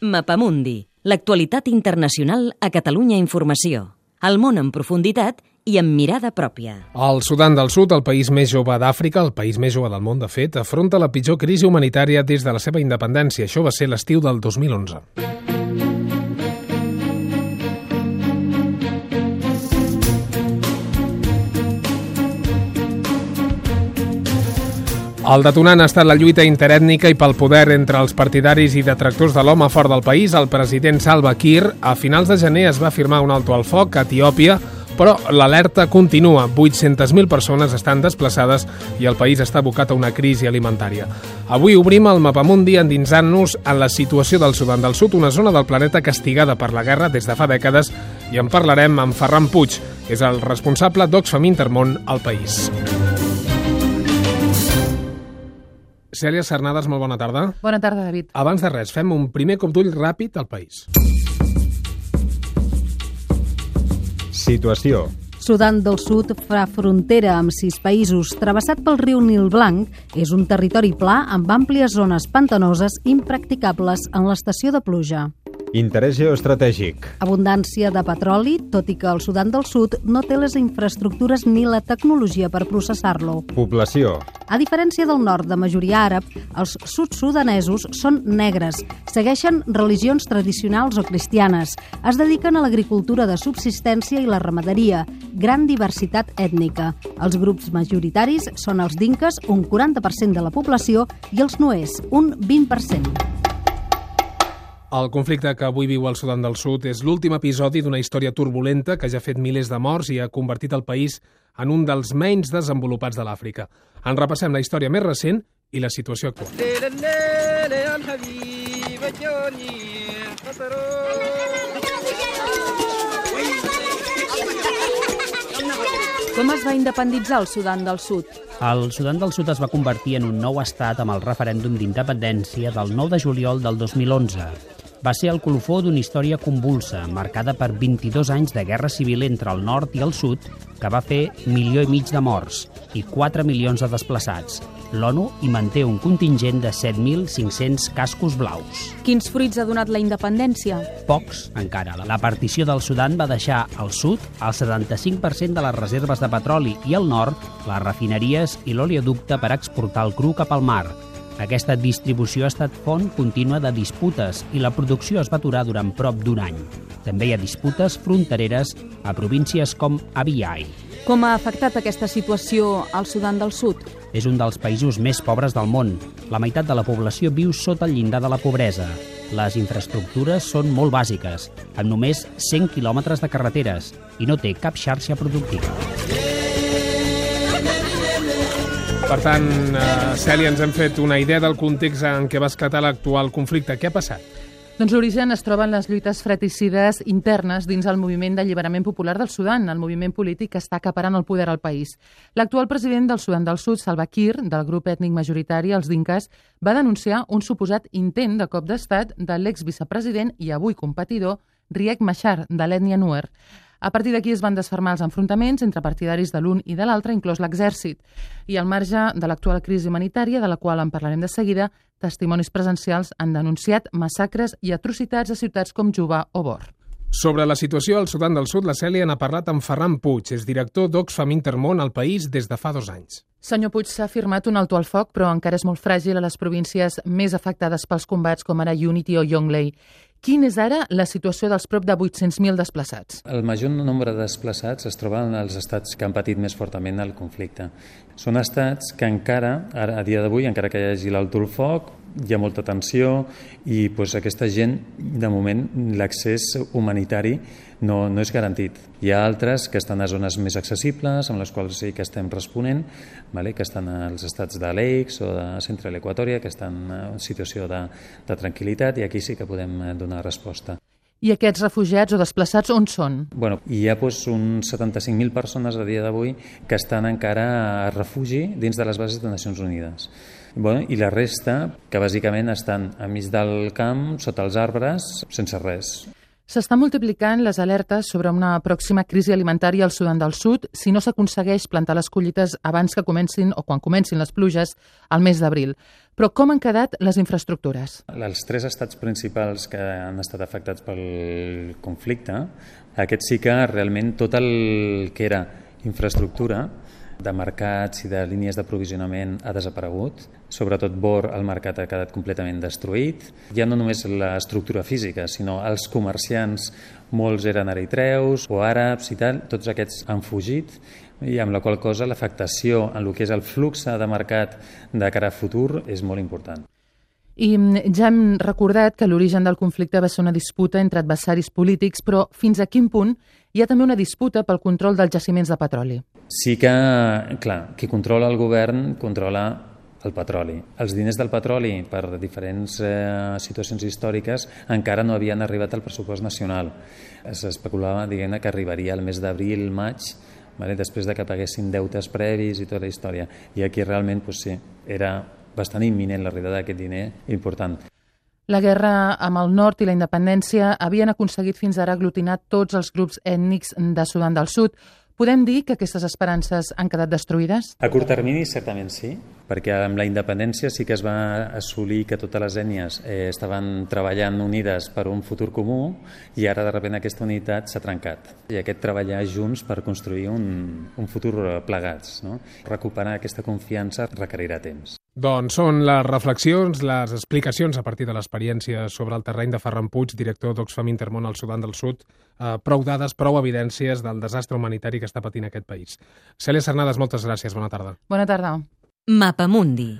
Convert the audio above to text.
Mapamundi, l'actualitat internacional a Catalunya Informació. El món en profunditat i amb mirada pròpia. El Sudan del Sud, el país més jove d'Àfrica, el país més jove del món, de fet, afronta la pitjor crisi humanitària des de la seva independència. Això va ser l'estiu del 2011. El detonant ha estat la lluita interètnica i pel poder entre els partidaris i detractors de l'home fort del país. El president Salva Kiir, a finals de gener, es va firmar un alto al foc a Etiòpia, però l'alerta continua. 800.000 persones estan desplaçades i el país està abocat a una crisi alimentària. Avui obrim el mapamundi endinsant-nos en la situació del Sudan del Sud, una zona del planeta castigada per la guerra des de fa dècades, i en parlarem amb Ferran Puig, que és el responsable d'Oxfam Intermón al país. Cèlia Cernades, molt bona tarda. Bona tarda, David. Abans de res, fem un primer cop d'ull ràpid al país. Situació. Sudan del Sud fa frontera amb sis països. Travessat pel riu Nil Blanc, és un territori pla amb àmplies zones pantanoses impracticables en l'estació de pluja. Interès geoestratègic. Abundància de petroli, tot i que el Sudan del Sud no té les infraestructures ni la tecnologia per processar-lo. Població. A diferència del nord de majoria àrab, els sud-sudanesos són negres, segueixen religions tradicionals o cristianes, es dediquen a l'agricultura de subsistència i la ramaderia, gran diversitat ètnica. Els grups majoritaris són els dinques, un 40% de la població, i els nuers, un 20%. El conflicte que avui viu el Sudan del Sud és l'últim episodi d'una història turbulenta que ja ha fet milers de morts i ha convertit el país en un dels menys desenvolupats de l'Àfrica. En repassem la història més recent i la situació actual. Com es va independitzar el Sudan del Sud? El Sudan del Sud es va convertir en un nou estat amb el referèndum d'independència del 9 de juliol del 2011. Va ser el colofó d'una història convulsa, marcada per 22 anys de guerra civil entre el nord i el sud, que va fer milió i mig de morts i 4 milions de desplaçats. L'ONU hi manté un contingent de 7.500 cascos blaus. Quins fruits ha donat la independència? Pocs, encara. La partició del Sudan va deixar al sud el 75% de les reserves de petroli i al nord les refineries i l'oleoducte per exportar el cru cap al mar. Aquesta distribució ha estat font contínua de disputes i la producció es va aturar durant prop d'un any. També hi ha disputes frontereres a províncies com Abiyai. Com ha afectat aquesta situació al Sudan del Sud? És un dels països més pobres del món. La meitat de la població viu sota el llindar de la pobresa. Les infraestructures són molt bàsiques, amb només 100 quilòmetres de carreteres, i no té cap xarxa productiva. Per tant, eh, Cèlia, ens hem fet una idea del context en què va esclatar l'actual conflicte. Què ha passat? Doncs l'origen es troba en les lluites fratricides internes dins el moviment d'alliberament popular del Sudan, el moviment polític que està acaparant el poder al país. L'actual president del Sudan del Sud, Salva Kiir, del grup ètnic majoritari, els Dinkas, va denunciar un suposat intent de cop d'estat de l'exvicepresident i avui competidor Riek Machar, de l'ètnia Nuer. A partir d'aquí es van desfermar els enfrontaments entre partidaris de l'un i de l'altre, inclòs l'exèrcit. I al marge de l'actual crisi humanitària, de la qual en parlarem de seguida, testimonis presencials han denunciat massacres i atrocitats a ciutats com Juba o Bor. Sobre la situació al Sudan del Sud, la Cèlia n'ha parlat amb Ferran Puig, és director d'Oxfam Intermón al país des de fa dos anys. Senyor Puig, s'ha firmat un alto al foc, però encara és molt fràgil a les províncies més afectades pels combats, com ara Unity o Yonglei. Quina és ara la situació dels prop de 800.000 desplaçats? El major nombre de desplaçats es troben en els estats que han patit més fortament el conflicte. Són estats que encara, ara, a dia d'avui, encara que hi hagi l'alto al foc, hi ha molta tensió i doncs, aquesta gent, de moment, l'accés humanitari no, no és garantit. Hi ha altres que estan a zones més accessibles, amb les quals sí que estem responent, vale? que estan als estats de l'Eix o de Central Equatòria, que estan en situació de, de tranquil·litat i aquí sí que podem donar resposta. I aquests refugiats o desplaçats on són? Bueno, hi ha doncs, uns 75.000 persones a dia d'avui que estan encara a refugi dins de les bases de Nacions Unides. Bueno, I la resta, que bàsicament estan a mig del camp, sota els arbres, sense res. S'estan multiplicant les alertes sobre una pròxima crisi alimentària al Sudan del Sud si no s'aconsegueix plantar les collites abans que comencin o quan comencin les pluges al mes d'abril. Però com han quedat les infraestructures? Els tres estats principals que han estat afectats pel conflicte, aquest sí que realment tot el que era infraestructura de mercats i de línies d'aprovisionament ha desaparegut. Sobretot Bor, el mercat ha quedat completament destruït. Ja no només l'estructura física, sinó els comerciants, molts eren eritreus o àrabs i tal, tots aquests han fugit i amb la qual cosa l'afectació en el que és el flux de mercat de cara a futur és molt important. I mm, ja hem recordat que l'origen del conflicte va ser una disputa entre adversaris polítics, però fins a quin punt hi ha també una disputa pel control dels jaciments de petroli? Sí que, clar, qui controla el govern controla el petroli. Els diners del petroli, per diferents eh, situacions històriques, encara no havien arribat al pressupost nacional. S'especulava, diguem que arribaria al mes d'abril, maig, vale? després de que paguessin deutes previs i tota la història. I aquí realment, pues, sí, era bastant imminent l'arribada d'aquest diner important. La guerra amb el nord i la independència havien aconseguit fins ara aglutinar tots els grups ètnics de Sudan del Sud. Podem dir que aquestes esperances han quedat destruïdes? A curt termini, certament sí, perquè amb la independència sí que es va assolir que totes les ètnies eh, estaven treballant unides per un futur comú i ara de sobte aquesta unitat s'ha trencat. I aquest treballar junts per construir un, un futur plegats. No? Recuperar aquesta confiança requerirà temps. Doncs són les reflexions, les explicacions a partir de l'experiència sobre el terreny de Ferran Puig, director d'Oxfam Intermón al Sudan del Sud, eh, prou dades, prou evidències del desastre humanitari que està patint aquest país. Cèlia Cernades, moltes gràcies, bona tarda. Bona tarda. Mapamundi.